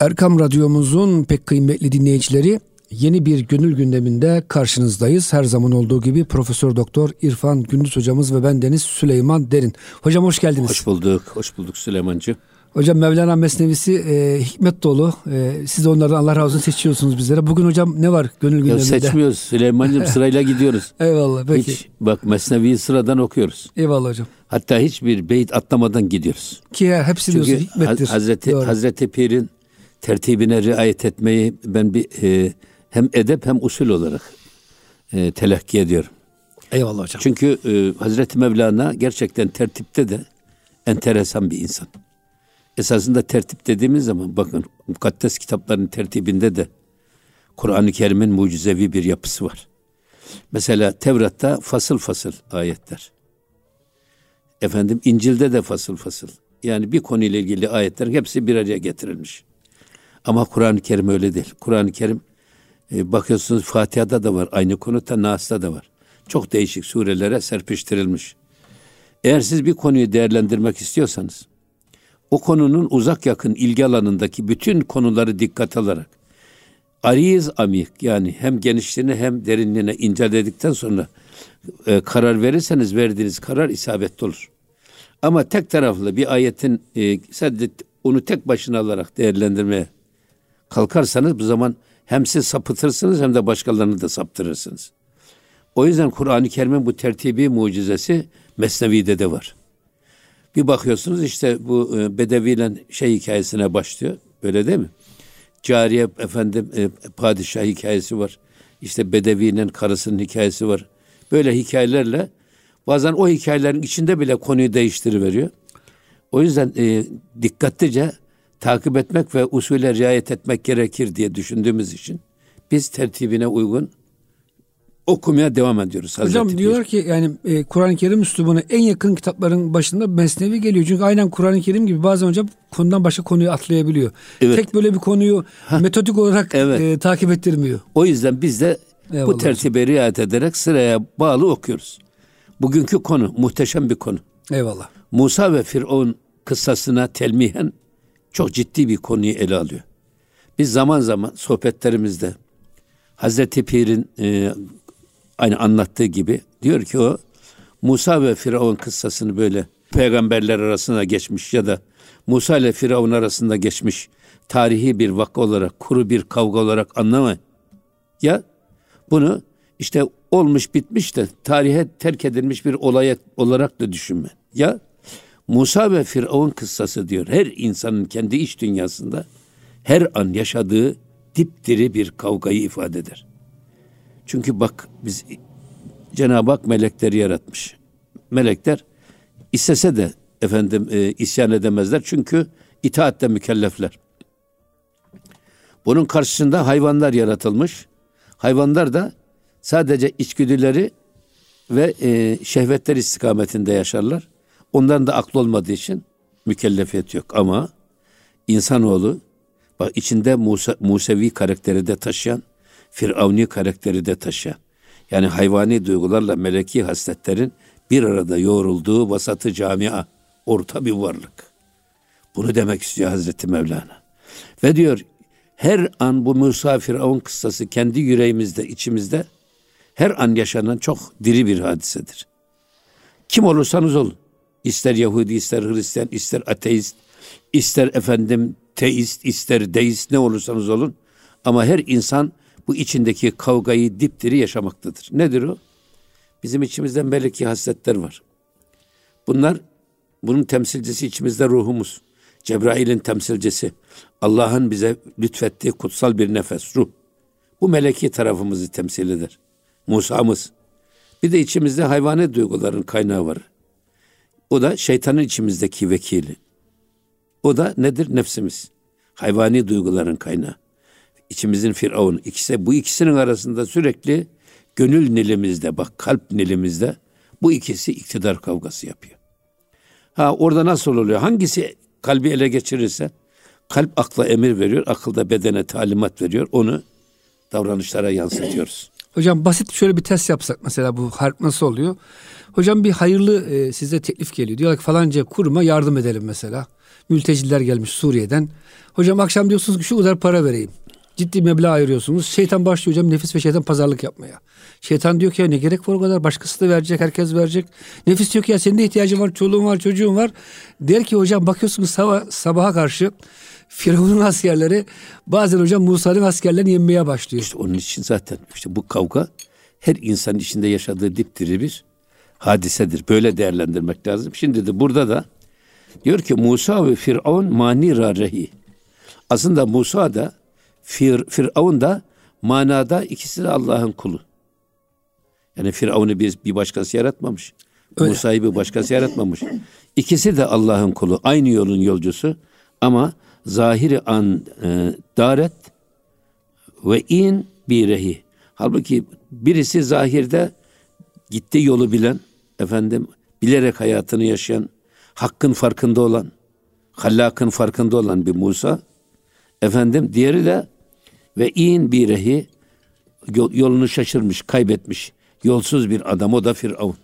Erkam Radyomuzun pek kıymetli dinleyicileri yeni bir gönül gündeminde karşınızdayız. Her zaman olduğu gibi Profesör Doktor İrfan Gündüz hocamız ve ben Deniz Süleyman Derin. Hocam hoş geldiniz. Hoş bulduk. Hoş bulduk Süleymancı. Hocam Mevlana Mesnevisi e, hikmet dolu. E, siz onlardan Allah razı olsun seçiyorsunuz bizlere. Bugün hocam ne var gönül gündeminde? Ya seçmiyoruz Süleyman'cığım sırayla gidiyoruz. Eyvallah peki. Hiç, bak Mesnevi'yi sıradan okuyoruz. Eyvallah hocam. Hatta hiçbir beyit atlamadan gidiyoruz. Ki hepsi Çünkü diyorsun hikmettir. Hazreti, Hazreti Pir'in tertibine riayet etmeyi ben bir e, hem edep hem usul olarak e, telakki ediyorum. Eyvallah hocam. Çünkü e, Hazreti Mevlana gerçekten tertipte de enteresan bir insan. Esasında tertip dediğimiz zaman bakın mukaddes kitapların tertibinde de Kur'an-ı Kerim'in mucizevi bir yapısı var. Mesela Tevrat'ta fasıl fasıl ayetler. Efendim İncil'de de fasıl fasıl. Yani bir konuyla ilgili ayetlerin hepsi bir araya getirilmiş. Ama Kur'an-ı Kerim öyle değil. Kur'an-ı Kerim e, bakıyorsunuz Fatiha'da da var. Aynı konuda Nas'ta da var. Çok değişik surelere serpiştirilmiş. Eğer siz bir konuyu değerlendirmek istiyorsanız o konunun uzak yakın ilgi alanındaki bütün konuları dikkat alarak ariz amik yani hem genişliğine hem derinliğine inceledikten sonra e, karar verirseniz verdiğiniz karar isabetli olur. Ama tek taraflı bir ayetin e, sadece onu tek başına alarak değerlendirmeye kalkarsanız bu zaman hem siz sapıtırsınız hem de başkalarını da saptırırsınız. O yüzden Kur'an-ı Kerim'in bu tertibi mucizesi Mesnevi'de de var. Bir bakıyorsunuz işte bu e, Bedevi'yle şey hikayesine başlıyor. Öyle değil mi? Cariye efendim e, padişah hikayesi var. İşte Bedevi'nin karısının hikayesi var. Böyle hikayelerle bazen o hikayelerin içinde bile konuyu değiştiriveriyor. O yüzden e, dikkatlice takip etmek ve usule riayet etmek gerekir diye düşündüğümüz için biz tertibine uygun okumaya devam ediyoruz. Hazreti Hocam diyorlar ki yani e, Kur'an-ı Kerim üslubuna en yakın kitapların başında Mesnevi geliyor. Çünkü aynen Kur'an-ı Kerim gibi bazen hocam konudan başka konuyu atlayabiliyor. Evet. Tek böyle bir konuyu Heh. metodik olarak evet. e, takip ettirmiyor. O yüzden biz de Eyvallah bu tertibe riayet ederek sıraya bağlı okuyoruz. Bugünkü konu muhteşem bir konu. Eyvallah. Musa ve Firavun kıssasına telmihen çok ciddi bir konuyu ele alıyor. Biz zaman zaman sohbetlerimizde Hazreti Pir'in e, aynı anlattığı gibi diyor ki o Musa ve Firavun kıssasını böyle peygamberler arasında geçmiş ya da Musa ile Firavun arasında geçmiş tarihi bir vaka olarak, kuru bir kavga olarak anlama. Ya bunu işte olmuş bitmiş de tarihe terk edilmiş bir olay olarak da düşünme. Ya Musa ve Firavun kıssası diyor. Her insanın kendi iç dünyasında her an yaşadığı dipdiri bir kavgayı ifade eder. Çünkü bak biz Cenab-ı Hak melekleri yaratmış. Melekler istese de efendim e, isyan edemezler çünkü itaatle mükellefler. Bunun karşısında hayvanlar yaratılmış. Hayvanlar da sadece içgüdüleri ve e, şehvetler istikametinde yaşarlar. Onların da aklı olmadığı için mükellefiyet yok. Ama insanoğlu bak içinde Musa, Musevi karakteri de taşıyan, Firavuni karakteri de taşıyan. Yani hayvani duygularla meleki hasletlerin bir arada yoğrulduğu vasatı camia, orta bir varlık. Bunu demek istiyor Hazreti Mevlana. Ve diyor her an bu Musa Firavun kıssası kendi yüreğimizde, içimizde her an yaşanan çok diri bir hadisedir. Kim olursanız olun. İster Yahudi, ister Hristiyan, ister ateist, ister efendim teist, ister deist ne olursanız olun. Ama her insan bu içindeki kavgayı dipdiri yaşamaktadır. Nedir o? Bizim içimizde meleki hasletler var. Bunlar bunun temsilcisi içimizde ruhumuz. Cebrail'in temsilcisi. Allah'ın bize lütfettiği kutsal bir nefes, ruh. Bu meleki tarafımızı temsil eder. Musa'mız. Bir de içimizde hayvani duyguların kaynağı var. O da şeytanın içimizdeki vekili. O da nedir? Nefsimiz. Hayvani duyguların kaynağı. İçimizin firavun. İkisi, bu ikisinin arasında sürekli gönül nilimizde, bak kalp nilimizde bu ikisi iktidar kavgası yapıyor. Ha orada nasıl oluyor? Hangisi kalbi ele geçirirse kalp akla emir veriyor, akıl da bedene talimat veriyor. Onu davranışlara yansıtıyoruz. Hocam basit şöyle bir test yapsak mesela bu harp nasıl oluyor? Hocam bir hayırlı e, size teklif geliyor. Diyorlar ki falanca kuruma yardım edelim mesela. mülteciler gelmiş Suriye'den. Hocam akşam diyorsunuz ki şu kadar para vereyim. Ciddi meblağ ayırıyorsunuz. Şeytan başlıyor hocam nefis ve şeytan pazarlık yapmaya. Şeytan diyor ki ya ne gerek var o kadar başkası da verecek herkes verecek. Nefis diyor ki ya senin de ihtiyacın var çoluğun var çocuğun var. Der ki hocam bakıyorsunuz sabah, sabaha karşı Firavun'un askerleri bazen hocam Musa'nın askerlerini yenmeye başlıyor. İşte onun için zaten işte bu kavga her insan içinde yaşadığı dipdiri bir hadisedir. Böyle değerlendirmek lazım. Şimdi de burada da diyor ki Musa ve Firavun mani rarehi. Aslında Musa da Fir, Firavun da manada ikisi de Allah'ın kulu. Yani Firavun'u bir, bir başkası yaratmamış. Musa'yı bir başkası yaratmamış. İkisi de Allah'ın kulu. Aynı yolun yolcusu. Ama zahiri an e, daret ve in birehi. Halbuki birisi zahirde gitti yolu bilen, efendim bilerek hayatını yaşayan, hakkın farkında olan, hallakın farkında olan bir Musa. Efendim diğeri de ve in birehi yolunu şaşırmış, kaybetmiş, yolsuz bir adam o da Firavun.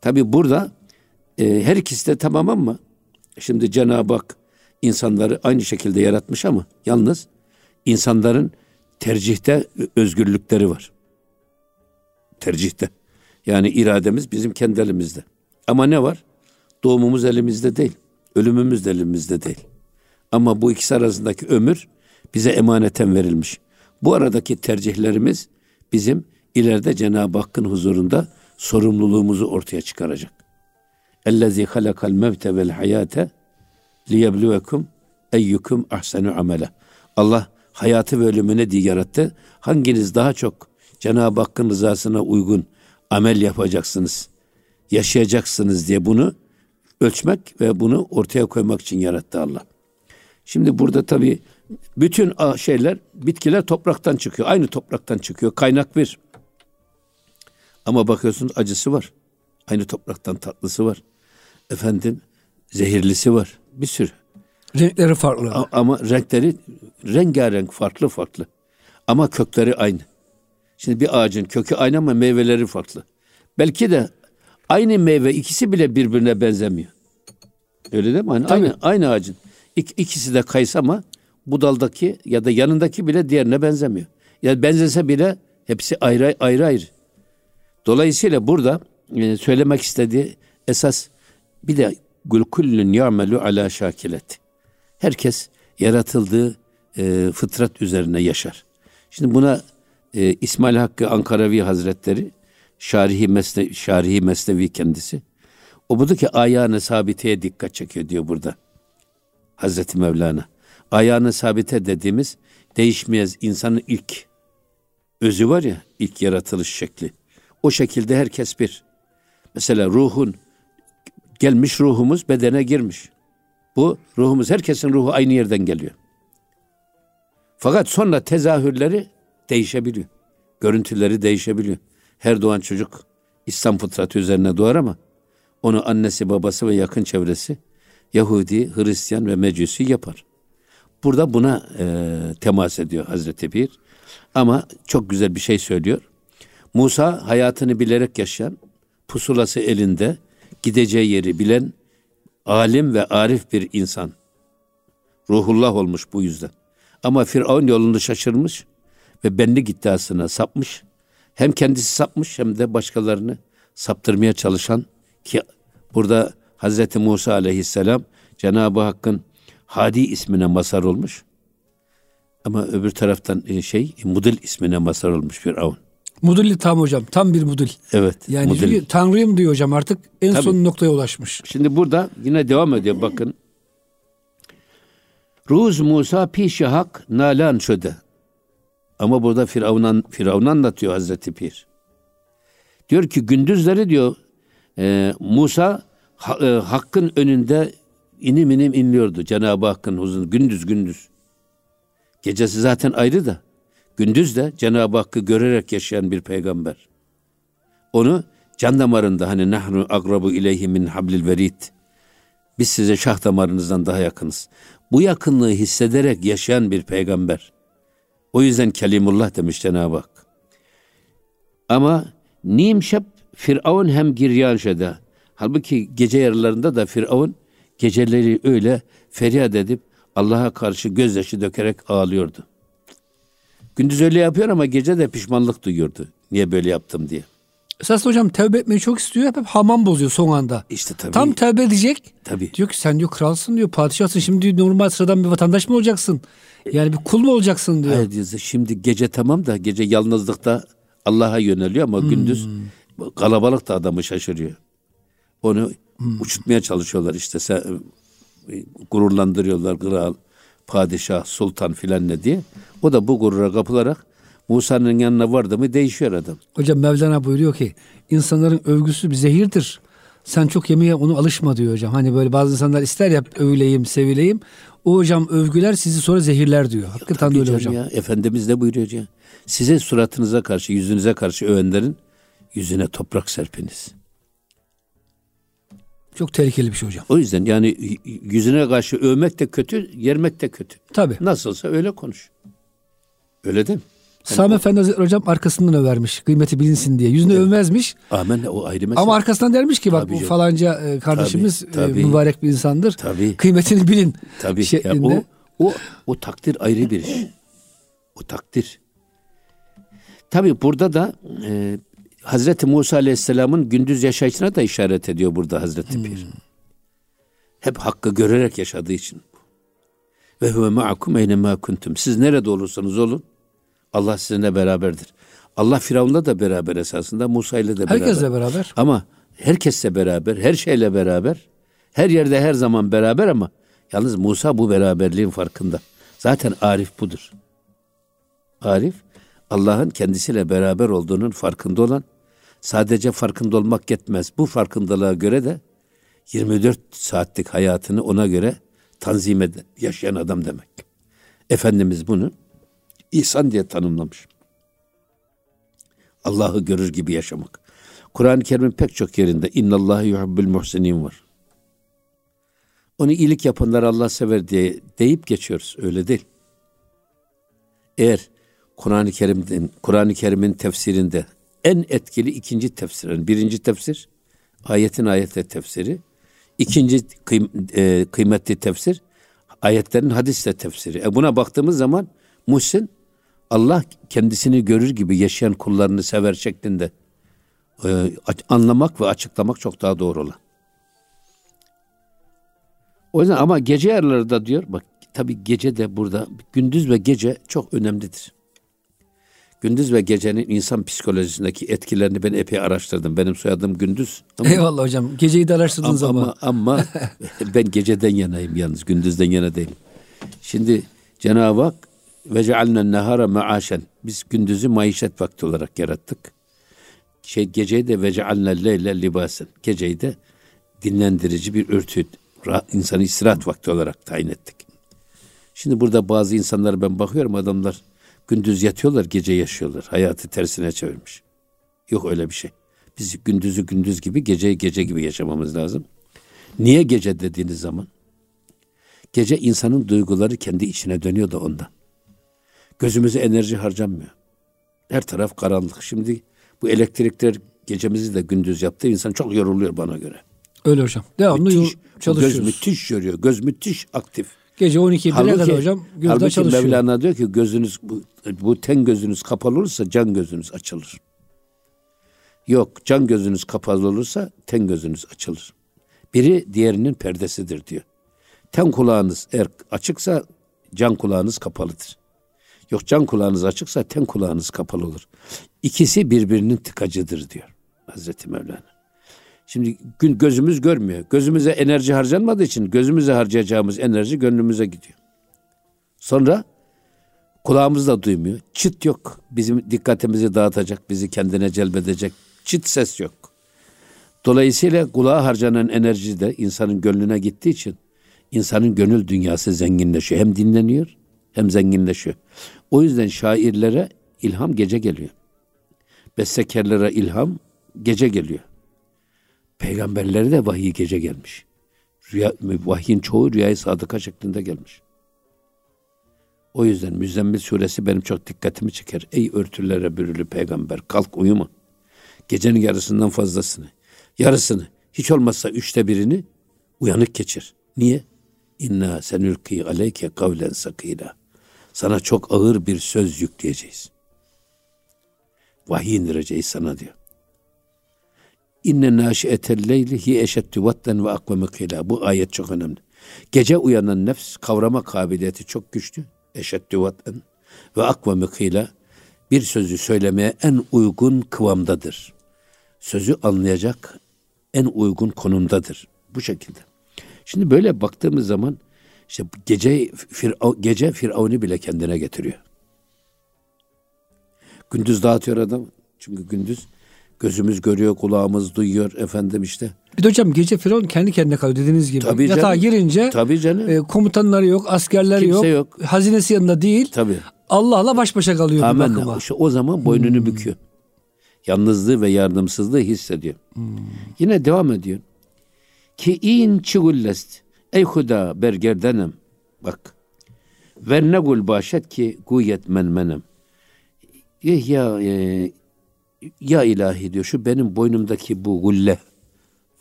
Tabi burada e, her ikisi de tamam ama şimdi Cenab-ı Hak insanları aynı şekilde yaratmış ama yalnız insanların tercihte özgürlükleri var. Tercihte. Yani irademiz bizim kendi elimizde. Ama ne var? Doğumumuz elimizde değil. Ölümümüz de elimizde değil. Ama bu ikisi arasındaki ömür bize emaneten verilmiş. Bu aradaki tercihlerimiz bizim ileride Cenab-ı Hakk'ın huzurunda sorumluluğumuzu ortaya çıkaracak. Ellezî halakal mevte vel hayate liyebluvekum eyyukum ahsenu amele. Allah hayatı ve ölümü ne diye yarattı? Hanginiz daha çok Cenab-ı Hakk'ın rızasına uygun amel yapacaksınız, yaşayacaksınız diye bunu ölçmek ve bunu ortaya koymak için yarattı Allah. Şimdi burada tabii bütün şeyler, bitkiler topraktan çıkıyor. Aynı topraktan çıkıyor. Kaynak bir. Ama bakıyorsunuz acısı var. Aynı topraktan tatlısı var. Efendim zehirlisi var. Bir sürü. Renkleri farklı. A- ama renkleri rengarenk farklı farklı. Ama kökleri aynı. Şimdi bir ağacın kökü aynı ama meyveleri farklı. Belki de aynı meyve ikisi bile birbirine benzemiyor. Öyle değil mi? Aynı, aynı, aynı ağacın. İk, ikisi de kayısı ama bu daldaki ya da yanındaki bile diğerine benzemiyor. Yani benzese bile hepsi ayrı ayrı ayrı. Dolayısıyla burada e, söylemek istediği esas bir de gül kullun ya'melu ala şakilet. Herkes yaratıldığı e, fıtrat üzerine yaşar. Şimdi buna e, İsmail Hakkı Ankaravi Hazretleri Şarihi, Mesne, Şarihi Mesnevi kendisi. O buradaki ayağını sabiteye dikkat çekiyor diyor burada. Hazreti Mevlana. Ayağını sabite dediğimiz değişmeyez insanın ilk özü var ya ilk yaratılış şekli. O şekilde herkes bir. Mesela ruhun gelmiş ruhumuz bedene girmiş. Bu ruhumuz herkesin ruhu aynı yerden geliyor. Fakat sonra tezahürleri değişebiliyor. Görüntüleri değişebiliyor. Her doğan çocuk İslam fıtratı üzerine doğar ama onu annesi, babası ve yakın çevresi Yahudi, Hristiyan ve Mecusi yapar. Burada buna e, temas ediyor Hazreti Bir. Ama çok güzel bir şey söylüyor. Musa hayatını bilerek yaşayan, pusulası elinde, gideceği yeri bilen, alim ve arif bir insan. Ruhullah olmuş bu yüzden. Ama Firavun yolunu şaşırmış ve benlik iddiasına sapmış. Hem kendisi sapmış hem de başkalarını saptırmaya çalışan ki burada Hazreti Musa aleyhisselam Cenab-ı Hakk'ın Hadi ismine mazhar olmuş. Ama öbür taraftan e, şey Mudil ismine mazhar olmuş Firavun. Mudilli tam hocam. Tam bir mudil. Evet. Yani mudil. Diyor, Tanrıyım diyor hocam artık en Tabii. son noktaya ulaşmış. Şimdi burada yine devam ediyor bakın. Ruz Musa pişi hak nalan şöde. Ama burada Firavun, Firavun anlatıyor Hazreti Pir. Diyor ki gündüzleri diyor e, Musa ha, e, hakkın önünde inim inim inliyordu Cenab-ı Hakk'ın huzurunda gündüz gündüz. Gecesi zaten ayrı da gündüz de Cenab-ı Hakk'ı görerek yaşayan bir peygamber. Onu can damarında hani nahnu agrabu ileyhi min hablil verid. Biz size şah damarınızdan daha yakınız. Bu yakınlığı hissederek yaşayan bir peygamber. O yüzden Kelimullah demiş Cenab-ı Hak. Ama nimşep Firavun hem giryan şeda. Halbuki gece yarılarında da Firavun Geceleri öyle feryat edip Allah'a karşı gözyaşı dökerek ağlıyordu. Gündüz öyle yapıyor ama gece de pişmanlık duyuyordu. Niye böyle yaptım diye. Esas hocam tevbe etmeyi çok istiyor. Hep, hamam bozuyor son anda. İşte tabii. Tam tevbe edecek. Tabii. Diyor ki sen diyor kralsın diyor padişahsın. Şimdi normal sıradan bir vatandaş mı olacaksın? Yani bir kul mu olacaksın diyor. Hayır diyorsa şimdi gece tamam da gece yalnızlıkta Allah'a yöneliyor ama hmm. gündüz kalabalık da adamı şaşırıyor. Onu hmm. uçutmaya çalışıyorlar işte sen, e, gururlandırıyorlar kral, padişah, sultan filan ne diye. O da bu gurura kapılarak Musa'nın yanına vardı mı değişiyor adam. Hocam Mevlana buyuruyor ki insanların övgüsü bir zehirdir. Sen çok yemeye onu alışma diyor hocam. Hani böyle bazı insanlar ister ya övüleyim, sevileyim. O hocam övgüler sizi sonra zehirler diyor. Hakikaten öyle hocam. Ya. Efendimiz de buyuruyor ya. Size suratınıza karşı, yüzünüze karşı övenlerin yüzüne toprak serpiniz. Çok tehlikeli bir şey hocam. O yüzden yani yüzüne karşı övmek de kötü, yermek de kötü. Tabii. Nasılsa öyle konuş. Öyle değil mi? Yani Sami o... Efendi hocam arkasından övermiş. Kıymeti bilinsin diye. Yüzünü evet. övmezmiş. Amen o ayrı mesele. Ama arkasından dermiş ki bak tabii bu canım. falanca e, kardeşimiz tabii, tabii. mübarek bir insandır. Tabii. Kıymetini bilin. Tabii. Şeklinde. Ya o, o, o takdir ayrı bir iş. O takdir. Tabii burada da e, Hazreti Musa Aleyhisselam'ın gündüz yaşayışına da işaret ediyor burada Hazreti hmm. Pir. Hep hakkı görerek yaşadığı için. Ve huve ma'akum eyne ma kuntum. Siz nerede olursanız olun Allah sizinle beraberdir. Allah Firavun'la da beraber esasında, Musa ile de beraber. Herkesle beraber. Ama herkesle beraber, her şeyle beraber. Her yerde her zaman beraber ama yalnız Musa bu beraberliğin farkında. Zaten Arif budur. Arif Allah'ın kendisiyle beraber olduğunun farkında olan, sadece farkında olmak yetmez. Bu farkındalığa göre de 24 saatlik hayatını ona göre tanzim eden, yaşayan adam demek. Efendimiz bunu İhsan diye tanımlamış. Allah'ı görür gibi yaşamak. Kur'an-ı Kerim'in pek çok yerinde innallâhe yuhibbül muhsinin var. Onu iyilik yapanlar Allah sever diye deyip geçiyoruz. Öyle değil. Eğer Kur'an-ı Kerim'in Kur'an-ı Kerim'in tefsirinde en etkili ikinci tefsir. Yani birinci tefsir ayetin ayete tefsiri. İkinci kıym, e, kıymetli tefsir ayetlerin hadisle tefsiri. E buna baktığımız zaman Muhsin Allah kendisini görür gibi yaşayan kullarını sever şeklinde e, anlamak ve açıklamak çok daha doğru olan. O yüzden ama gece yarıları da diyor bak tabi gece de burada gündüz ve gece çok önemlidir. Gündüz ve gecenin insan psikolojisindeki etkilerini ben epey araştırdım. Benim soyadım Gündüz. Ama, Eyvallah hocam. Geceyi de araştırdınız ama. Ama, ama ben geceden yanayım yalnız. Gündüzden yana değilim. Şimdi Cenab-ı Hak ve cealnen nehara maaşen. Biz gündüzü maişet vakti olarak yarattık. Şey geceyi de ve cealnen leyle libasen. Geceyi de dinlendirici bir örtü, insanı istirahat vakti olarak tayin ettik. Şimdi burada bazı insanlara ben bakıyorum adamlar gündüz yatıyorlar, gece yaşıyorlar. Hayatı tersine çevirmiş. Yok öyle bir şey. Biz gündüzü gündüz gibi, geceyi gece gibi yaşamamız lazım. Niye gece dediğiniz zaman? Gece insanın duyguları kendi içine dönüyor da ondan. Gözümüze enerji harcanmıyor. Her taraf karanlık. Şimdi bu elektrikler gecemizi de gündüz yaptı. İnsan çok yoruluyor bana göre. Öyle hocam. Devamlı müthiş, çalışıyoruz. Göz müthiş yoruyor. Göz müthiş aktif. Gece 12'ye kadar hocam gözde çalışıyor. Mevlana diyor ki gözünüz bu, bu ten gözünüz kapalı olursa can gözünüz açılır. Yok can gözünüz kapalı olursa ten gözünüz açılır. Biri diğerinin perdesidir diyor. Ten kulağınız eğer açıksa can kulağınız kapalıdır. Yok can kulağınız açıksa ten kulağınız kapalı olur. İkisi birbirinin tıkacıdır diyor Hazreti Mevlana. Şimdi gün gözümüz görmüyor. Gözümüze enerji harcanmadığı için gözümüze harcayacağımız enerji gönlümüze gidiyor. Sonra kulağımız da duymuyor. Çıt yok. Bizim dikkatimizi dağıtacak, bizi kendine celbedecek. Çıt ses yok. Dolayısıyla kulağa harcanan enerji de insanın gönlüne gittiği için insanın gönül dünyası zenginleşiyor. Hem dinleniyor hem zenginleşiyor. O yüzden şairlere ilham gece geliyor. Bestekarlara ilham gece geliyor. Peygamberlere de vahiy gece gelmiş. Rüya, vahyin çoğu rüyayı sadıka şeklinde gelmiş. O yüzden Müzzemmil suresi benim çok dikkatimi çeker. Ey örtülere bürülü peygamber kalk uyuma. Gecenin yarısından fazlasını, yarısını, hiç olmazsa üçte birini uyanık geçir. Niye? İnna senülki aleyke kavlen sakila. Sana çok ağır bir söz yükleyeceğiz. Vahiy indireceğiz sana diyor. İnne naşiyetel leyli hi eşeddü vatten ve akveme kıyla. Bu ayet çok önemli. Gece uyanan nefs kavrama kabiliyeti çok güçlü. Eşeddü vatten ve akveme kıyla bir sözü söylemeye en uygun kıvamdadır. Sözü anlayacak en uygun konumdadır. Bu şekilde. Şimdi böyle baktığımız zaman işte gece Firav, gece Firavun'u bile kendine getiriyor. Gündüz dağıtıyor adam. Çünkü gündüz gözümüz görüyor, kulağımız duyuyor efendim işte. Bir de hocam gece Firavun kendi kendine kalıyor dediğiniz gibi. Tabii Yatağa canım. girince Tabii canım. E, komutanları yok, askerleri Kimse yok, yok. Hazinesi yanında değil. Tabii. Allah'la baş başa kalıyor Amen. bir İşte o zaman boynunu hmm. büküyor. Yalnızlığı ve yardımsızlığı hissediyor. Hmm. Yine devam ediyor. Ki in çigullest ey huda bergerdenem. Bak. Ve ne gul başet ki guyet menmenem. Eh ya e, ya ilahi diyor şu benim boynumdaki bu gulle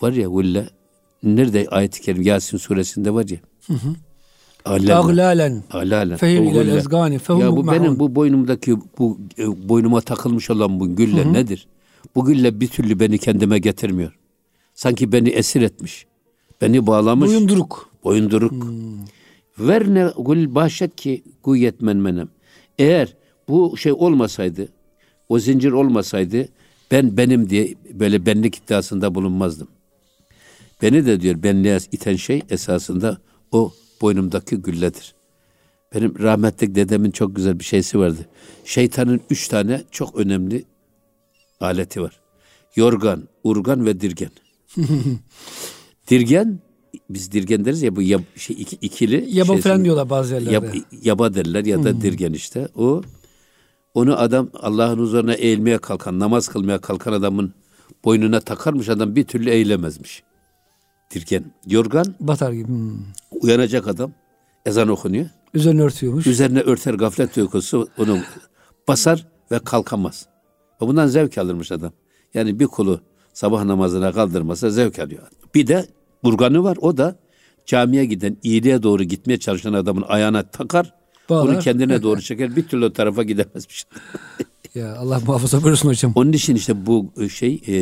var ya gulle nerede ayet-i kerim Yasin suresinde var ya. Hı hı. Aglalen. Aglalen. Fehim ilel ezgani. Ya bu benim bu boynumdaki bu e, boynuma takılmış olan bu gülle hı hı. nedir? Bu gülle bir türlü beni kendime getirmiyor. Sanki beni esir etmiş. Beni bağlamış. Boyunduruk. Boyunduruk. Hmm. Ver ne gül bahşet ki guyet menmenem. Eğer bu şey olmasaydı, o zincir olmasaydı ben benim diye böyle benlik iddiasında bulunmazdım. Beni de diyor benliğe iten şey esasında o boynumdaki gülledir. Benim rahmetlik dedemin çok güzel bir şeysi vardı. Şeytanın üç tane çok önemli aleti var. Yorgan, urgan ve dirgen. dirgen biz dirgen deriz ya bu yab, şey iki, ikili. Yaba şey, falan diyorlar bazı yerlerde. Yab, yaba derler ya da hmm. dirgen işte. O onu adam Allah'ın huzuruna eğilmeye kalkan, namaz kılmaya kalkan adamın boynuna takarmış adam bir türlü eğilemezmiş. Dirgen, yorgan. Batar gibi. Hmm. Uyanacak adam. Ezan okunuyor. Üzerine örtüyormuş. Üzerine örter gaflet uykusu onu basar ve kalkamaz. Ve bundan zevk alırmış adam. Yani bir kulu sabah namazına kaldırmasa zevk alıyor. Bir de burganı var o da camiye giden, iyiliğe doğru gitmeye çalışan adamın ayağına takar, Bağlar. bunu kendine doğru çeker, bir türlü o tarafa gidemezmiş. ya Allah muhafaza buyursun hocam. Onun için işte bu şey e,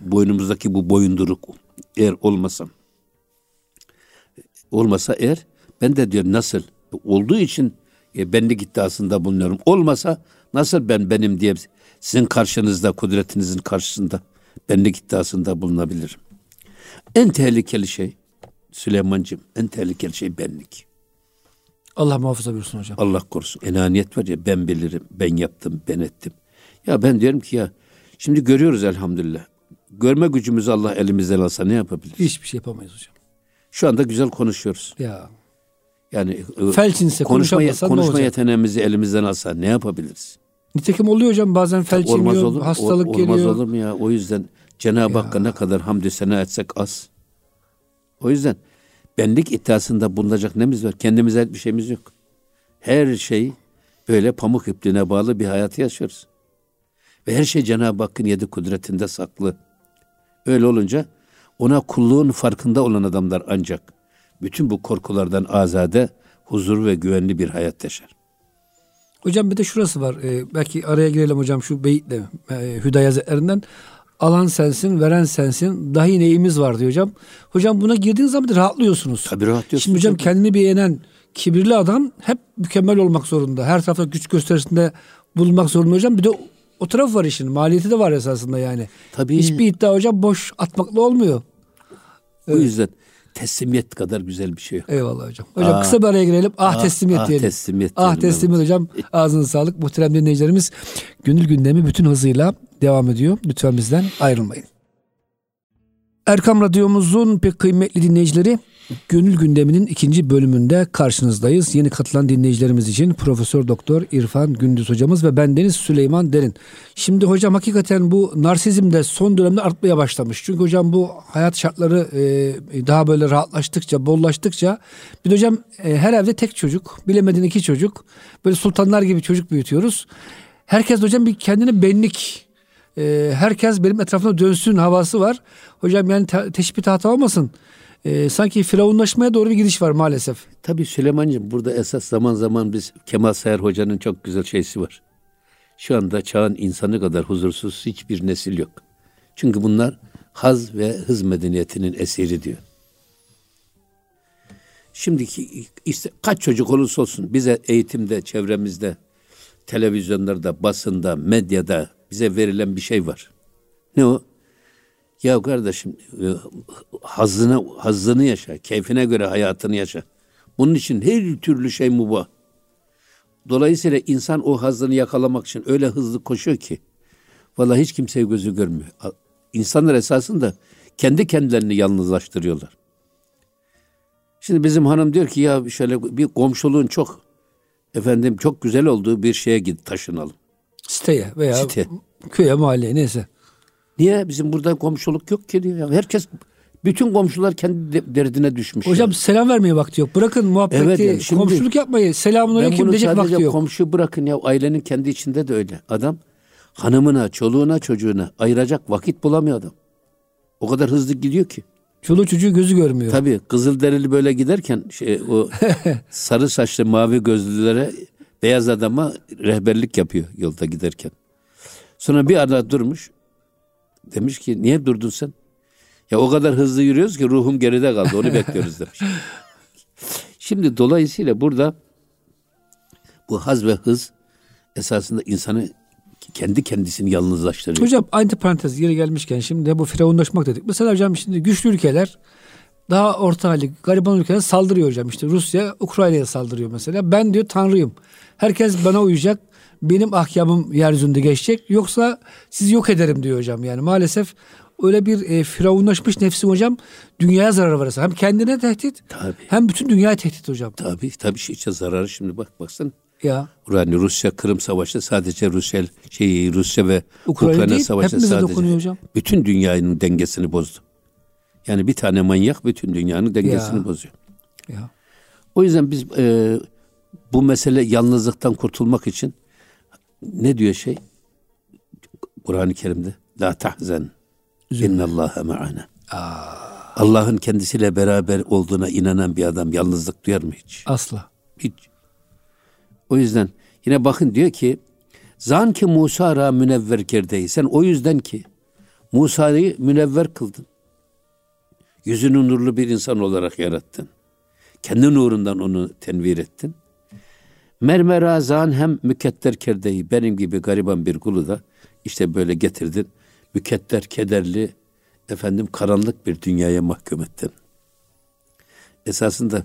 boynumuzdaki bu boyunduruk eğer olmasa olmasa eğer ben de diyor nasıl olduğu için e, benlik iddiasında bulunuyorum. Olmasa nasıl ben benim diye sizin karşınızda, kudretinizin karşısında benlik iddiasında bulunabilirim. En tehlikeli şey Süleyman'cığım, en tehlikeli şey benlik. Allah muhafaza buyursun hocam. Allah korusun. Enaniyet var ya ben bilirim, ben yaptım, ben ettim. Ya ben diyorum ki ya şimdi görüyoruz elhamdülillah. Görme gücümüzü Allah elimizden alsa ne yapabiliriz? Hiçbir şey yapamayız hocam. Şu anda güzel konuşuyoruz. Ya. Yani e, felçinse konuşma, konuşma yeteneğimizi elimizden alsa ne yapabiliriz? Nitekim oluyor hocam bazen felç olmaz iniyor, olur, hastalık olmaz geliyor. Olmaz olur mu ya? O yüzden Cenab-ı Hakk'a ne kadar hamdü sena etsek az. O yüzden benlik iddiasında bulunacak nemiz var? Kendimize bir şeyimiz yok. Her şey böyle pamuk ipliğine bağlı bir hayat yaşıyoruz. Ve her şey Cenab-ı Hakk'ın yedi kudretinde saklı. Öyle olunca ona kulluğun farkında olan adamlar ancak bütün bu korkulardan azade, huzur ve güvenli bir hayat yaşar. Hocam bir de şurası var. Ee, belki araya girelim hocam şu beyitle e, Hüdayi Hazretlerinden. Alan sensin, veren sensin. Dahi neyimiz var diyor hocam. Hocam buna girdiğiniz zaman rahatlıyorsunuz. Tabii rahatlıyorsunuz. Şimdi hocam kendini beğenen kibirli adam hep mükemmel olmak zorunda. Her tarafta güç gösterisinde bulunmak zorunda hocam. Bir de o taraf var işin. Maliyeti de var esasında yani. Tabii. Hiçbir iddia hocam boş atmakla olmuyor. O evet. yüzden teslimiyet kadar güzel bir şey yok. Eyvallah hocam. Hocam aa, kısa bir araya girelim. Ah aa, teslimiyet ah, diyelim. Teslimiyet ah teslimiyet hocam. Ağzınıza sağlık. Muhterem dinleyicilerimiz gönül gündemi bütün hızıyla devam ediyor. Lütfen bizden ayrılmayın. Erkam Radyomuzun pek kıymetli dinleyicileri Gönül gündeminin ikinci bölümünde karşınızdayız. Yeni katılan dinleyicilerimiz için Profesör Doktor İrfan Gündüz hocamız ve ben Deniz Süleyman Derin. Şimdi hocam hakikaten bu narsizm de son dönemde artmaya başlamış. Çünkü hocam bu hayat şartları e, daha böyle rahatlaştıkça, bollaştıkça bir de hocam e, her evde tek çocuk, bilemedin iki çocuk. Böyle sultanlar gibi çocuk büyütüyoruz. Herkes hocam bir kendine benlik e, herkes benim etrafımda dönsün havası var. Hocam yani te- teşbih hata olmasın e, sanki firavunlaşmaya doğru bir gidiş var maalesef. Tabii Süleyman'cığım burada esas zaman zaman biz Kemal Sayar Hoca'nın çok güzel şeysi var. Şu anda çağın insanı kadar huzursuz hiçbir nesil yok. Çünkü bunlar haz ve hız medeniyetinin eseri diyor. Şimdiki işte kaç çocuk olursa olsun bize eğitimde, çevremizde, televizyonlarda, basında, medyada bize verilen bir şey var. Ne o? Ya kardeşim e, hazzını, hazzını yaşa, keyfine göre hayatını yaşa. Bunun için her türlü şey mubah. Dolayısıyla insan o hazzını yakalamak için öyle hızlı koşuyor ki vallahi hiç kimseye gözü görmüyor. İnsanlar esasında kendi kendilerini yalnızlaştırıyorlar. Şimdi bizim hanım diyor ki ya şöyle bir komşuluğun çok efendim çok güzel olduğu bir şeye git taşınalım. Siteye veya Site. köye mahalleye neyse. Niye? Bizim burada komşuluk yok ki diyor. Ya. Herkes bütün komşular kendi derdine düşmüş. Hocam ya. selam vermeye vakti yok. Bırakın muhabbeti, evet yani şimdi, komşuluk yapmayı. Selamun aleyküm diyecek vakti yok. komşu bırakın ya ailenin kendi içinde de öyle. Adam hanımına, çoluğuna, çocuğuna ayıracak vakit bulamıyor adam. O kadar hızlı gidiyor ki. Çoluğu çocuğu gözü görmüyor. Tabii Kızılderili böyle giderken şey o sarı saçlı mavi gözlülere beyaz adama rehberlik yapıyor yolda giderken. Sonra bir ara durmuş. Demiş ki niye durdun sen? Ya o kadar hızlı yürüyoruz ki ruhum geride kaldı. Onu bekliyoruz demiş. Şimdi dolayısıyla burada bu haz ve hız esasında insanı kendi kendisini yalnızlaştırıyor. Hocam antiparantez yeri gelmişken şimdi bu firavunlaşmak dedik. Mesela hocam şimdi güçlü ülkeler daha orta halli gariban ülkeler saldırıyor hocam. İşte Rusya Ukrayna'ya saldırıyor mesela. Ben diyor tanrıyım. Herkes bana uyacak. Benim ahkamım yeryüzünde geçecek. Yoksa sizi yok ederim diyor hocam. Yani maalesef öyle bir e, firavunlaşmış nefsi hocam dünyaya zarar varsa hem kendine tehdit tabii. hem bütün dünyaya tehdit hocam. Tabii tabii şey zararı şimdi bak baksana. Ya. Yani Rusya Kırım Savaşı sadece Rusya şey Rusya ve Ukrayna, Ukrayna değil, Savaşı sadece hocam. bütün dünyanın dengesini bozdu. Yani bir tane manyak bütün dünyanın dengesini ya. bozuyor. Ya. O yüzden biz e, bu mesele yalnızlıktan kurtulmak için ne diyor şey? Kur'an-ı Kerim'de la tahzen innallâhe ma'ana. Allah'ın kendisiyle beraber olduğuna inanan bir adam yalnızlık duyar mı hiç? Asla. Hiç. O yüzden yine bakın diyor ki zan ki Musa ra münevver kerdeyi. Sen o yüzden ki Musa'yı münevver kıldın. Yüzünü nurlu bir insan olarak yarattın. Kendi nurundan onu tenvir ettin. Mermera zan hem müketter kerdeyi benim gibi gariban bir kulu da işte böyle getirdin. Müketter, kederli, efendim karanlık bir dünyaya mahkum ettin. Esasında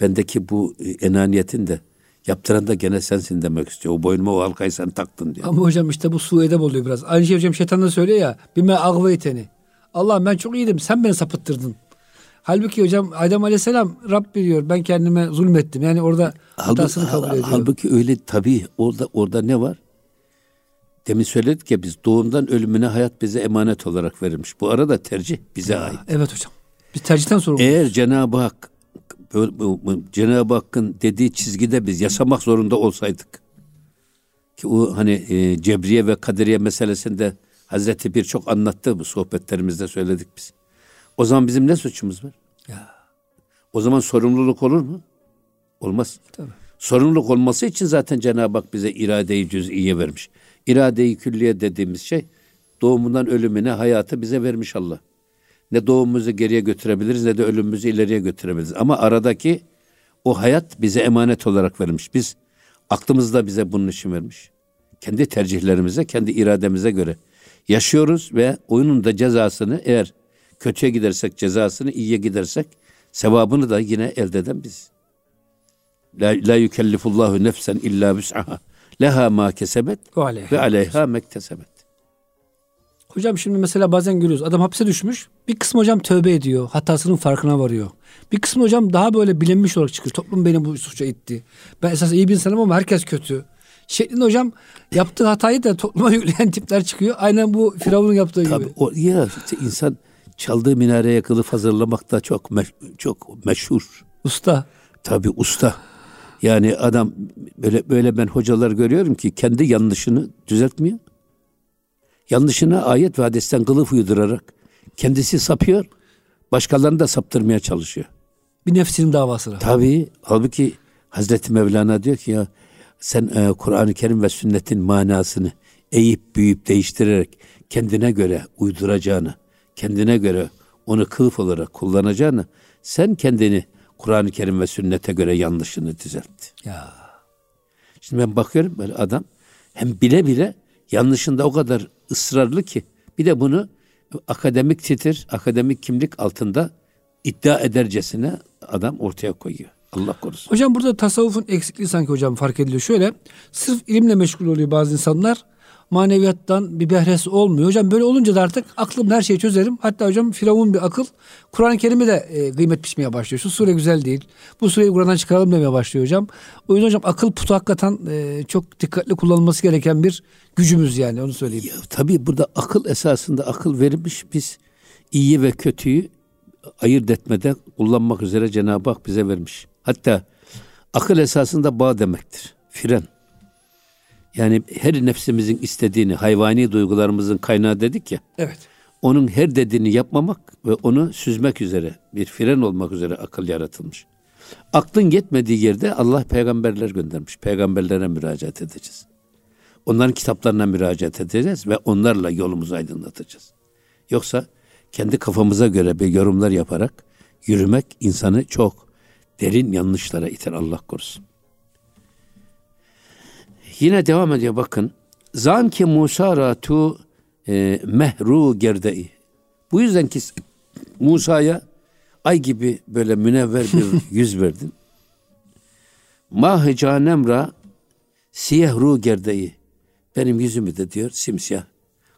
bendeki bu e, enaniyetin de Yaptıran da gene sensin demek istiyor. O boynuma o halkayı sen taktın diyor. Ama hocam işte bu su edep oluyor biraz. Aynı şey hocam şeytan da söylüyor ya. Bime agveyteni. Allah ben çok iyiydim sen beni sapıttırdın. Halbuki hocam Adem Aleyhisselam Rabbi diyor ben kendime zulmettim. Yani orada hatasını kabul ediyor. Halbuki öyle tabii orada orada ne var? Demin söyledik ya biz doğumdan ölümüne hayat bize emanet olarak verilmiş. Bu arada tercih bize ya, ait. Evet hocam. Biz tercihten sonra Eğer Cenab-ı Hak Cenab-ı Hakk'ın dediği çizgide biz yaşamak zorunda olsaydık ki o hani e, cebriye ve kaderiye meselesinde Hazreti bir çok anlattı bu sohbetlerimizde söyledik biz. O zaman bizim ne suçumuz var? Ya. O zaman sorumluluk olur mu? Olmaz. Tabii. Sorumluluk olması için zaten Cenab-ı Hak bize iradeyi cüz'iye vermiş. İradeyi külliye dediğimiz şey doğumundan ölümüne hayatı bize vermiş Allah ne doğumumuzu geriye götürebiliriz ne de ölümümüzü ileriye götürebiliriz. Ama aradaki o hayat bize emanet olarak verilmiş. Biz aklımızda bize bunun için vermiş. Kendi tercihlerimize, kendi irademize göre yaşıyoruz ve oyunun da cezasını eğer kötüye gidersek cezasını, iyiye gidersek sevabını da yine elde eden biz. La, la yükellifullahu nefsen illa bis'aha. Leha ma kesebet ve aleyha mektesebet. Hocam şimdi mesela bazen görüyoruz adam hapse düşmüş. Bir kısmı hocam tövbe ediyor. Hatasının farkına varıyor. Bir kısmı hocam daha böyle bilinmiş olarak çıkıyor. Toplum beni bu suça itti. Ben esas iyi bir insanım ama herkes kötü. Şeklinde hocam yaptığı hatayı da topluma yükleyen tipler çıkıyor. Aynen bu Firavun'un yaptığı Tabii, gibi. O, ya işte insan çaldığı minareye kılıf hazırlamak da çok meş, çok meşhur. Usta. Tabii usta. Yani adam böyle böyle ben hocalar görüyorum ki kendi yanlışını düzeltmiyor. Yanlışına ayet ve hadesten kılıf uydurarak kendisi sapıyor. Başkalarını da saptırmaya çalışıyor. Bir nefsinin davasına. Tabii. Halbuki Hazreti Mevlana diyor ki ya sen e, Kur'an-ı Kerim ve sünnetin manasını eğip büyüyüp değiştirerek kendine göre uyduracağını, kendine göre onu kılıf olarak kullanacağını sen kendini Kur'an-ı Kerim ve sünnete göre yanlışını düzeltti. Ya. Şimdi ben bakıyorum böyle adam hem bile bile yanlışında o kadar ısrarlı ki bir de bunu akademik titir, akademik kimlik altında iddia edercesine adam ortaya koyuyor. Allah korusun. Hocam burada tasavvufun eksikliği sanki hocam fark ediliyor. Şöyle sırf ilimle meşgul oluyor bazı insanlar. Maneviyattan bir behresi olmuyor. Hocam böyle olunca da artık aklım her şeyi çözerim. Hatta hocam Firavun bir akıl. Kur'an-ı Kerim'i de e, kıymet biçmeye başlıyor. Şu sure güzel değil. Bu sureyi Kur'an'dan çıkaralım demeye başlıyor hocam. O yüzden hocam akıl putu hakikaten e, çok dikkatli kullanılması gereken bir gücümüz yani onu söyleyeyim. Ya, tabii burada akıl esasında akıl verilmiş. Biz iyi ve kötüyü ayırt etmede kullanmak üzere Cenab-ı Hak bize vermiş. Hatta akıl esasında bağ demektir. Fren. Yani her nefsimizin istediğini, hayvani duygularımızın kaynağı dedik ya. Evet. Onun her dediğini yapmamak ve onu süzmek üzere, bir fren olmak üzere akıl yaratılmış. Aklın yetmediği yerde Allah peygamberler göndermiş. Peygamberlere müracaat edeceğiz. Onların kitaplarına müracaat edeceğiz ve onlarla yolumuzu aydınlatacağız. Yoksa kendi kafamıza göre bir yorumlar yaparak yürümek insanı çok derin yanlışlara iter Allah korusun. Yine devam ediyor bakın. Zan ki Musa ratu e, mehru gerdei. Bu yüzden ki Musa'ya ay gibi böyle münevver bir yüz verdin. Mahı canemra siyehru gerdeyi. Benim yüzümü de diyor simsiyah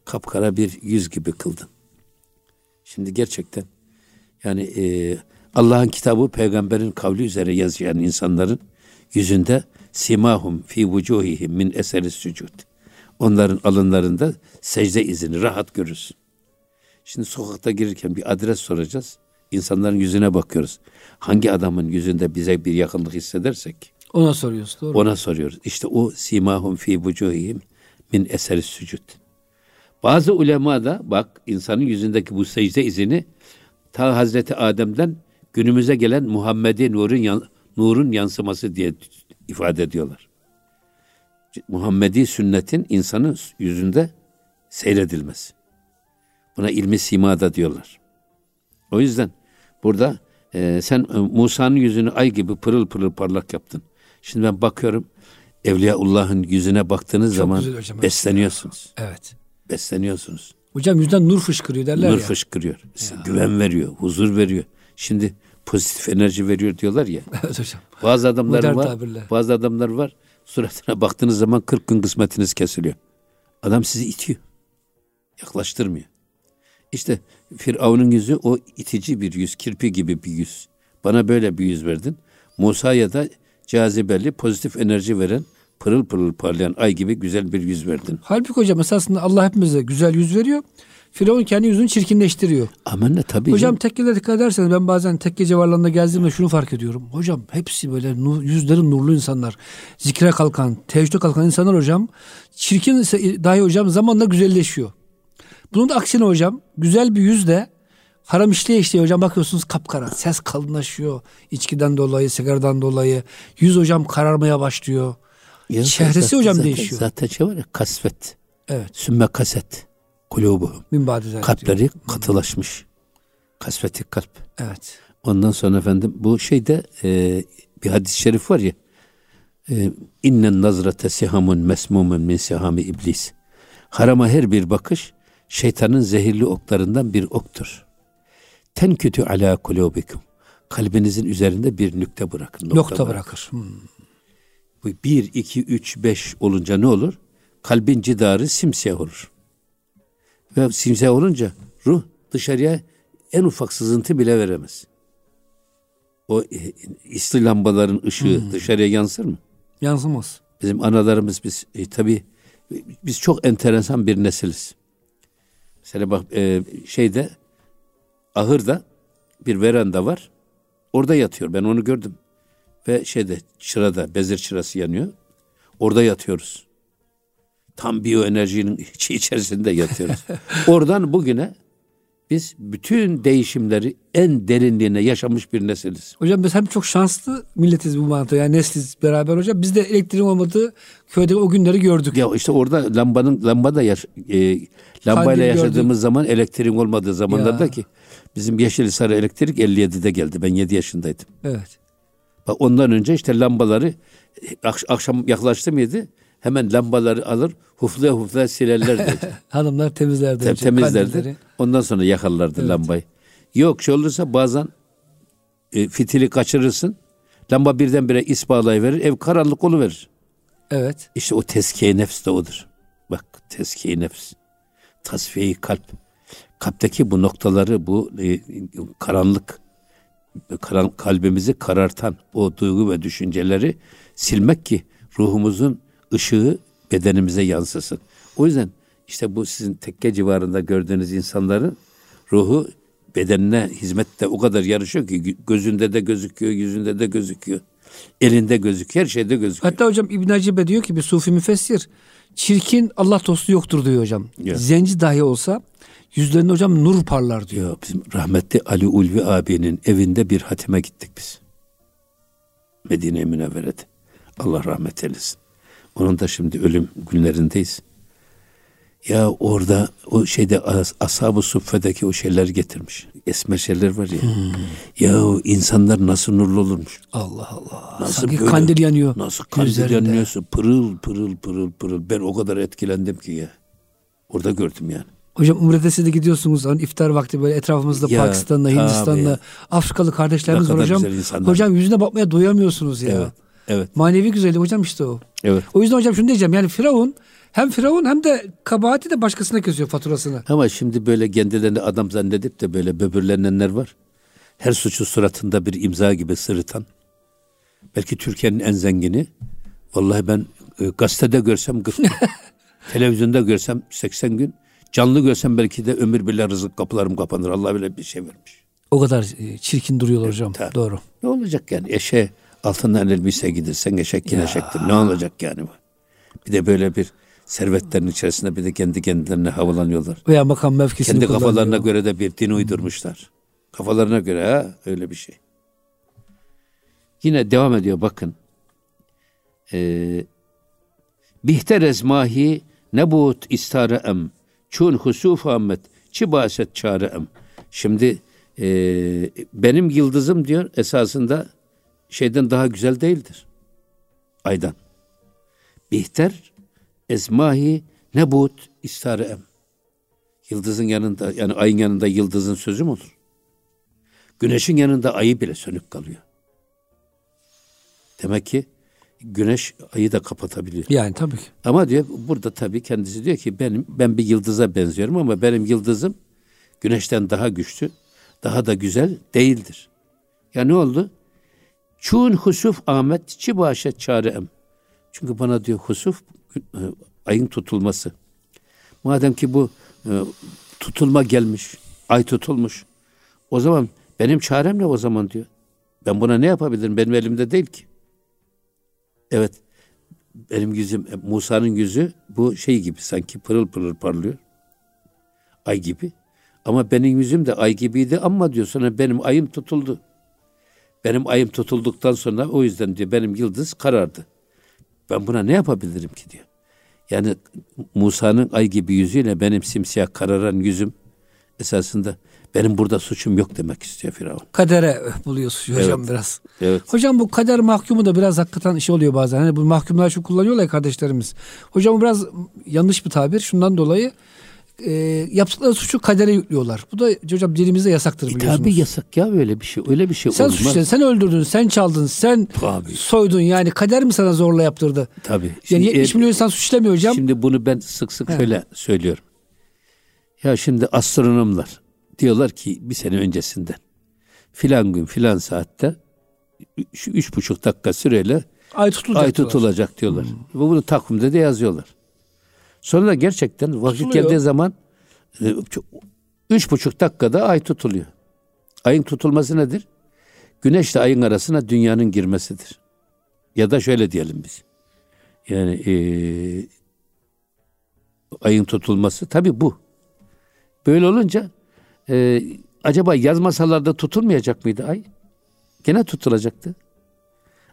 kapkara bir yüz gibi kıldın. Şimdi gerçekten yani e, Allah'ın kitabı peygamberin kavli üzere yazıyan insanların yüzünde simahum fi vucuhihim min eseri sücud. Onların alınlarında secde izini rahat görürsün. Şimdi sokakta girirken bir adres soracağız. İnsanların yüzüne bakıyoruz. Hangi adamın yüzünde bize bir yakınlık hissedersek ona soruyoruz. Doğru. Ona soruyoruz. İşte o simahum fi vucuhihim min eseri sücud. Bazı ulema da bak insanın yüzündeki bu secde izini ta Hazreti Adem'den günümüze gelen Muhammed'in nurun, nurun yansıması diye ifade ediyorlar. Muhammedi sünnetin insanın yüzünde seyredilmesi. Buna ilmi simada diyorlar. O yüzden burada e, sen e, Musa'nın yüzünü ay gibi pırıl pırıl parlak yaptın. Şimdi ben bakıyorum Evliyaullah'ın yüzüne baktığınız Çok zaman hocam, besleniyorsunuz. Evet. Besleniyorsunuz. Hocam yüzden nur fışkırıyor derler nur ya. Nur fışkırıyor. Ya. Güven veriyor, huzur veriyor. Şimdi pozitif enerji veriyor diyorlar ya. Evet hocam. Bazı adamlar Modern var. Tabirle. Bazı adamlar var. Suratına baktığınız zaman 40 gün kısmetiniz kesiliyor. Adam sizi itiyor. Yaklaştırmıyor. İşte Firavun'un yüzü o itici bir yüz, kirpi gibi bir yüz. Bana böyle bir yüz verdin. Musa'ya da cazibeli, pozitif enerji veren, pırıl pırıl parlayan ay gibi güzel bir yüz verdin. Halbuki hocam esasında Allah hepimize güzel yüz veriyor. Firavun kendi yüzünü çirkinleştiriyor. Amenna tabii. Hocam tekkelere dikkat ederseniz ben bazen tekke civarlarında gezdiğimde şunu fark ediyorum. Hocam hepsi böyle nur, yüzleri nurlu insanlar. Zikre kalkan, tevhide kalkan insanlar hocam. Çirkin dahi hocam zamanla güzelleşiyor. Bunun da aksine hocam güzel bir yüzde haram işleye işleye hocam bakıyorsunuz kapkara. Ses kalınlaşıyor. içkiden dolayı, sigaradan dolayı. Yüz hocam kararmaya başlıyor. Ya Çehresi zaten, hocam zaten, değişiyor. Zaten şey var ya kasvet. Evet. Sümme kaset kulubuhum. Kalpleri katılaşmış. Kasvetik kalp. Evet. Ondan sonra efendim bu şeyde e, bir hadis-i şerif var ya. E, İnnen nazrate sihamun mesmumun min sihami iblis. Harama her bir bakış şeytanın zehirli oklarından bir oktur. Ten kötü ala kulubikum. Kalbinizin üzerinde bir nükte bırakın. Nokta, nokta bırakır. bırakır. Hmm. Bu bir, iki, üç, beş olunca ne olur? Kalbin cidarı simsiyah olur. Ve simsiyah olunca ruh dışarıya en ufak sızıntı bile veremez. O e, isli lambaların ışığı hmm. dışarıya yansır mı? Yansımaz. Bizim analarımız biz e, tabii biz çok enteresan bir nesiliz. Mesela bak e, şeyde ahırda bir veranda var. Orada yatıyor. Ben onu gördüm. Ve şeyde çırada bezir çırası yanıyor. Orada yatıyoruz. Tam biyoenerjinin içerisinde yatıyoruz. Oradan bugüne Biz bütün değişimleri en derinliğine yaşamış bir nesiliz. Hocam biz hem çok şanslı milletiz bu mantığı. Yani nesliz beraber hocam. Biz de elektriğin olmadığı köyde o günleri gördük. Ya işte orada lambanın lamba da yaş, e, lambayla yaşadığımız gördük. zaman elektriğin olmadığı zamanlarda ya. ki bizim Yeşilisar'a elektrik 57'de geldi. Ben 7 yaşındaydım. Evet. Bak ondan önce işte lambaları akşam yaklaştı mıydı? Hemen lambaları alır huflaya huflaya silerler dedi. Hanımlar temizlerdi. Tem, temizlerdi. Kandilleri. Ondan sonra yakarlardı evet. lambayı. Yok şey olursa bazen e, fitili kaçırırsın. Lamba birdenbire is bağlayıverir. Ev karanlık verir. Evet. İşte o tezkiye nefs de odur. Bak tezkiye nefs. Tasfiye kalp. Kalpteki bu noktaları, bu e, karanlık, karan, kalbimizi karartan o duygu ve düşünceleri silmek ki ruhumuzun ışığı bedenimize yansısın. O yüzden işte bu sizin tekke civarında gördüğünüz insanların ruhu bedenine hizmette o kadar yarışıyor ki gözünde de gözüküyor, yüzünde de gözüküyor. Elinde gözüküyor, her şeyde gözüküyor. Hatta hocam İbn Hacibe diyor ki bir sufi müfessir çirkin Allah dostu yoktur diyor hocam. Ya. Zenci dahi olsa yüzlerinde hocam nur parlar diyor. Ya, bizim rahmetli Ali Ulvi abinin evinde bir hatime gittik biz. Medine-i Münevvere'de. Allah rahmet eylesin. Onun da şimdi ölüm günlerindeyiz. Ya orada o şeyde ashab-ı suffedeki o şeyler getirmiş. Esmer şeyler var ya. Hmm. Ya insanlar nasıl nurlu olurmuş. Allah Allah. Nasıl Sanki böyle, kandil yanıyor. Nasıl kandil üzerinde. yanıyorsa pırıl pırıl pırıl pırıl. Ben o kadar etkilendim ki ya. Orada gördüm yani. Hocam Umre'de siz de gidiyorsunuz hani iftar vakti böyle etrafımızda ya, Pakistan'da, Hindistan'da Afrikalı kardeşlerimiz var hocam. Hocam yüzüne bakmaya doyamıyorsunuz ya. Evet. Evet. Manevi güzellik hocam işte o. Evet. O yüzden hocam şunu diyeceğim yani Firavun hem Firavun hem de kabahati de başkasına kesiyor faturasını. Ama şimdi böyle kendilerini adam zannedip de böyle böbürlenenler var. Her suçu suratında bir imza gibi sırıtan. Belki Türkiye'nin en zengini. Vallahi ben e, gazetede görsem 40 gün. televizyonda görsem 80 gün. Canlı görsem belki de ömür bile rızık kapılarım kapanır. Allah bile bir şey vermiş. O kadar e, çirkin duruyorlar hocam. Tabii. Doğru. Ne olacak yani? Eşe altından elbise gidersen eşek yine eşektir. Ne olacak yani bu? Bir de böyle bir servetlerin içerisinde bir de kendi kendilerine havalanıyorlar. Veya makam mevkisini Kendi kafalarına göre de bir din uydurmuşlar. Kafalarına göre ha öyle bir şey. Yine devam ediyor bakın. Ee, Bihterez mahi nebut istare em çun husuf ahmet çibaset çare em. Şimdi e, benim yıldızım diyor esasında şeyden daha güzel değildir. Aydan. Bihter ezmahi nebut istareem. Yıldızın yanında yani ayın yanında yıldızın sözü mü olur? Güneşin yanında ayı bile sönük kalıyor. Demek ki güneş ayı da kapatabiliyor. Yani tabii ki. Ama diyor burada tabii kendisi diyor ki benim ben bir yıldıza benziyorum ama benim yıldızım güneşten daha güçlü, daha da güzel değildir. Ya ne oldu? Çun husuf Ahmet çi başet çarem. Çünkü bana diyor husuf e, ayın tutulması. Madem ki bu e, tutulma gelmiş, ay tutulmuş. O zaman benim çarem ne o zaman diyor. Ben buna ne yapabilirim? Benim elimde değil ki. Evet. Benim yüzüm, e, Musa'nın yüzü bu şey gibi sanki pırıl pırıl parlıyor. Ay gibi. Ama benim yüzüm de ay gibiydi ama diyor sonra benim ayım tutuldu. Benim ayım tutulduktan sonra o yüzden diyor benim yıldız karardı. Ben buna ne yapabilirim ki diyor. Yani Musa'nın ay gibi yüzüyle benim simsiyah kararan yüzüm esasında benim burada suçum yok demek istiyor Firavun. Kadere buluyorsun hocam evet. biraz. Evet. Hocam bu kader mahkumu da biraz hakikaten işi oluyor bazen. Hani bu mahkumlar şu kullanıyorlar ya kardeşlerimiz. Hocam bu biraz yanlış bir tabir. Şundan dolayı e, yaptıkları suçu kadere yüklüyorlar. Bu da hocam dilimizde yasaktır e, biliyorsunuz. tabii yasak ya öyle bir şey. Öyle bir şey sen olmaz. Sen sen öldürdün, sen çaldın, sen tabii. soydun. Yani kader mi sana zorla yaptırdı? Tabii. Şimdi, yani 70 e, milyon insan suçlamıyor hocam. Şimdi bunu ben sık sık He. şöyle söylüyorum. Ya şimdi astronomlar diyorlar ki bir sene öncesinden filan gün filan saatte şu üç buçuk dakika süreyle ay tutulacak, ay tutulacak diyorlar. Hmm. Bunu takvimde de yazıyorlar. Sonra da gerçekten vakit Tutuluyor. geldiği zaman e, üç buçuk dakikada ay tutuluyor. Ayın tutulması nedir? Güneşle ayın arasına dünyanın girmesidir. Ya da şöyle diyelim biz. Yani e, ayın tutulması tabi bu. Böyle olunca Ee, acaba yazmasalarda tutulmayacak mıydı ay? Gene tutulacaktı.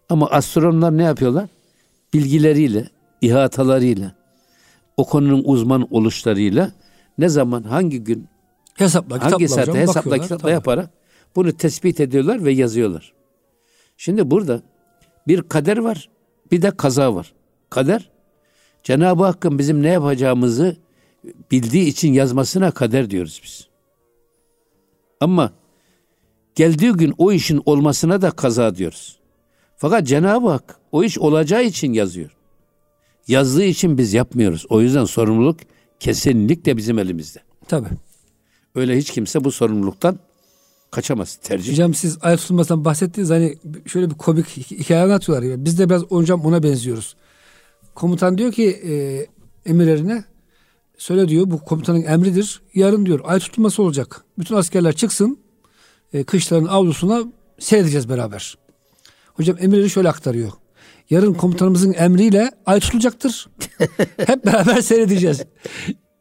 Ama astronomlar ne yapıyorlar? Bilgileriyle, ihatalarıyla, o konunun uzman oluşlarıyla ne zaman, hangi gün, hesapla, hangi saatte hesapla, kitapla yaparak bunu tespit ediyorlar ve yazıyorlar. Şimdi burada bir kader var, bir de kaza var. Kader, Cenab-ı Hakk'ın bizim ne yapacağımızı bildiği için yazmasına kader diyoruz biz. Ama geldiği gün o işin olmasına da kaza diyoruz. Fakat Cenab-ı Hak o iş olacağı için yazıyor. Yazdığı için biz yapmıyoruz. O yüzden sorumluluk kesinlikle bizim elimizde. Tabii. Öyle hiç kimse bu sorumluluktan kaçamaz. Tercih. Hocam siz ayet tutulmasından bahsettiniz. Hani şöyle bir komik hikaye anlatıyorlar. Ya. Biz de biraz hocam ona benziyoruz. Komutan diyor ki e, emirlerine söyle diyor bu komutanın emridir. Yarın diyor ay tutulması olacak. Bütün askerler çıksın e, kışların avlusuna seyredeceğiz beraber. Hocam emirleri şöyle aktarıyor. Yarın komutanımızın emriyle ay tutulacaktır. Hep beraber seyredeceğiz.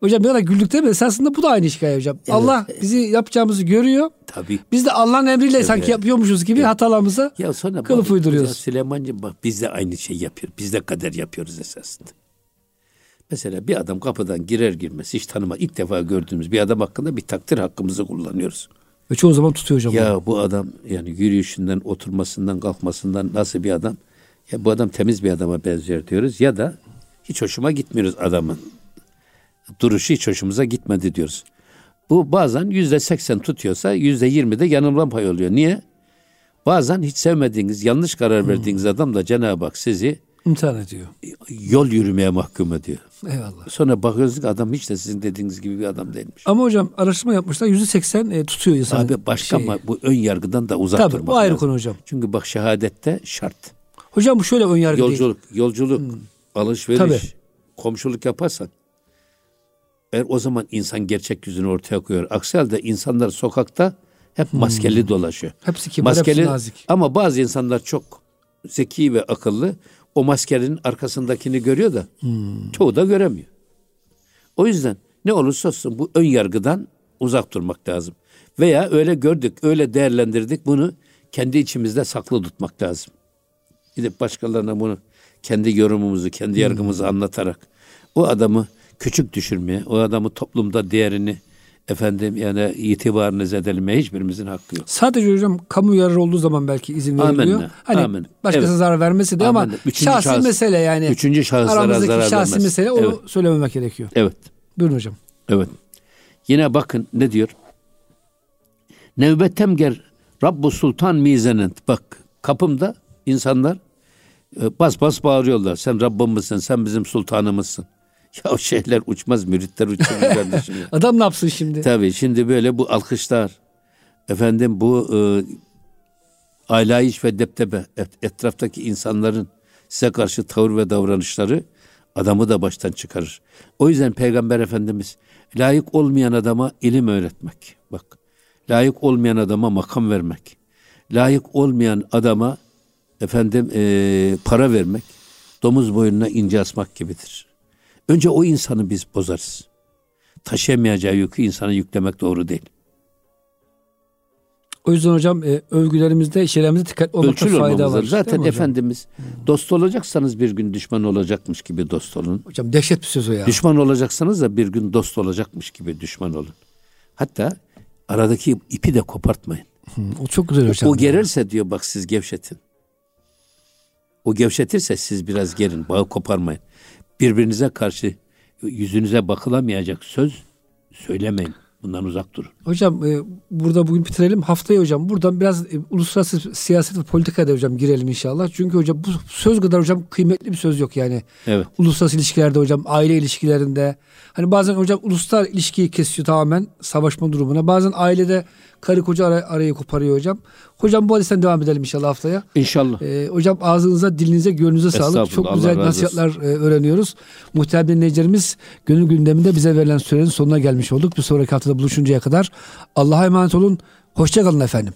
Hocam ne kadar güldük değil mi? Esasında bu da aynı hikaye hocam. Evet. Allah bizi yapacağımızı görüyor. Tabii. Biz de Allah'ın emriyle Tabii. sanki yapıyormuşuz gibi evet. hatalarımıza ya sonra kılıf bak, uyduruyoruz. Süleyman'cığım bak biz de aynı şey yapıyor. Biz de kader yapıyoruz esasında. Mesela bir adam kapıdan girer girmez hiç tanıma ilk defa gördüğümüz bir adam hakkında bir takdir hakkımızı kullanıyoruz. Ve çoğu zaman tutuyor hocam. Ya bunu. bu adam yani yürüyüşünden, oturmasından, kalkmasından nasıl bir adam? Ya bu adam temiz bir adama benziyor diyoruz ya da hiç hoşuma gitmiyoruz adamın. Duruşu hiç hoşumuza gitmedi diyoruz. Bu bazen yüzde seksen tutuyorsa yüzde yirmi de yanılma pay oluyor. Niye? Bazen hiç sevmediğiniz, yanlış karar verdiğiniz hmm. adam da Cenab-ı Hak sizi imtihan ediyor. Yol yürümeye mahkum ediyor. Eyvallah. Sonra bakıyoruz ki adam hiç de sizin dediğiniz gibi bir adam değilmiş. Ama hocam araştırma yapmışlar yüzde seksen e, tutuyor insan. Abi başka şey. ama bu ön yargıdan da uzak Tabii, durmak bu ayrı lazım. konu hocam. Çünkü bak şehadette şart. Hocam bu şöyle ön yargı yolculuk, değil. Yolculuk, hmm. alışveriş, Tabii. komşuluk yaparsan eğer o zaman insan gerçek yüzünü ortaya koyuyor. Aksi halde insanlar sokakta hep hmm. maskeli hmm. dolaşıyor. Hepsi kibar, maskeli, hepsi nazik. Ama bazı insanlar çok zeki ve akıllı o maskenin arkasındakini görüyor da hmm. çoğu da göremiyor. O yüzden ne olursa olsun bu ön yargıdan uzak durmak lazım. Veya öyle gördük, öyle değerlendirdik bunu kendi içimizde saklı tutmak lazım. Gidip başkalarına bunu kendi yorumumuzu, kendi yargımızı hmm. anlatarak o adamı küçük düşürmeye, o adamı toplumda değerini efendim yani itibarını zedelemeye hiçbirimizin hakkı yok. Sadece hocam kamu yararı olduğu zaman belki izin veriliyor. Amenna. Hani Amenna. başkası evet. zarar vermesi de ama üçüncü şahsi şahıs, mesele yani. Üçüncü şahıslara zarar şahsi vermez. mesele onu evet. söylememek gerekiyor. Evet. Buyurun hocam. Evet. Yine bakın ne diyor? Nevbetem Rabbu Sultan Mizenent. Bak kapımda insanlar bas bas bağırıyorlar. Sen Rabbimizsin, sen bizim sultanımızsın. Ya o şeyler uçmaz, müritler uçmaz kardeşim. Adam ne yapsın şimdi? Tabii şimdi böyle bu alkışlar, efendim bu e, aylayiş ve deptebe et, etraftaki insanların size karşı tavır ve davranışları adamı da baştan çıkarır. O yüzden Peygamber Efendimiz layık olmayan adama ilim öğretmek. Bak layık olmayan adama makam vermek. Layık olmayan adama efendim e, para vermek domuz boynuna ince asmak gibidir. Önce o insanı biz bozarız. Taşıyamayacağı yükü insana yüklemek doğru değil. O yüzden hocam e, övgülerimizde, şeylerimizde dikkat olmakta fayda var. Zaten Efendimiz hmm. dost olacaksanız bir gün düşman olacakmış gibi dost olun. Hocam dehşet bir söz o ya. Düşman olacaksanız da bir gün dost olacakmış gibi düşman olun. Hatta aradaki ipi de kopartmayın. Hmm, o çok güzel hocam. O gererse diyor bak siz gevşetin. O gevşetirse siz biraz gerin, bağı koparmayın birbirinize karşı yüzünüze bakılamayacak söz söylemeyin. Bundan uzak durun. Hocam e, burada bugün bitirelim. Haftaya hocam buradan biraz e, uluslararası siyaset ve politikada hocam girelim inşallah. Çünkü hocam bu söz kadar hocam kıymetli bir söz yok yani. Evet. Uluslararası ilişkilerde hocam aile ilişkilerinde. Hani bazen hocam uluslar ilişkiyi kesiyor tamamen savaşma durumuna. Bazen ailede karı koca ara, arayı koparıyor hocam. Hocam bu hadisten devam edelim inşallah haftaya. İnşallah. Ee, hocam ağzınıza, dilinize, gönlünüze sağlık. Çok güzel nasihatler e, öğreniyoruz. Muhtemelen dinleyicilerimiz gönül gündeminde bize verilen sürenin sonuna gelmiş olduk. Bir sonraki haftada buluşuncaya kadar Allah'a emanet olun. Hoşçakalın efendim.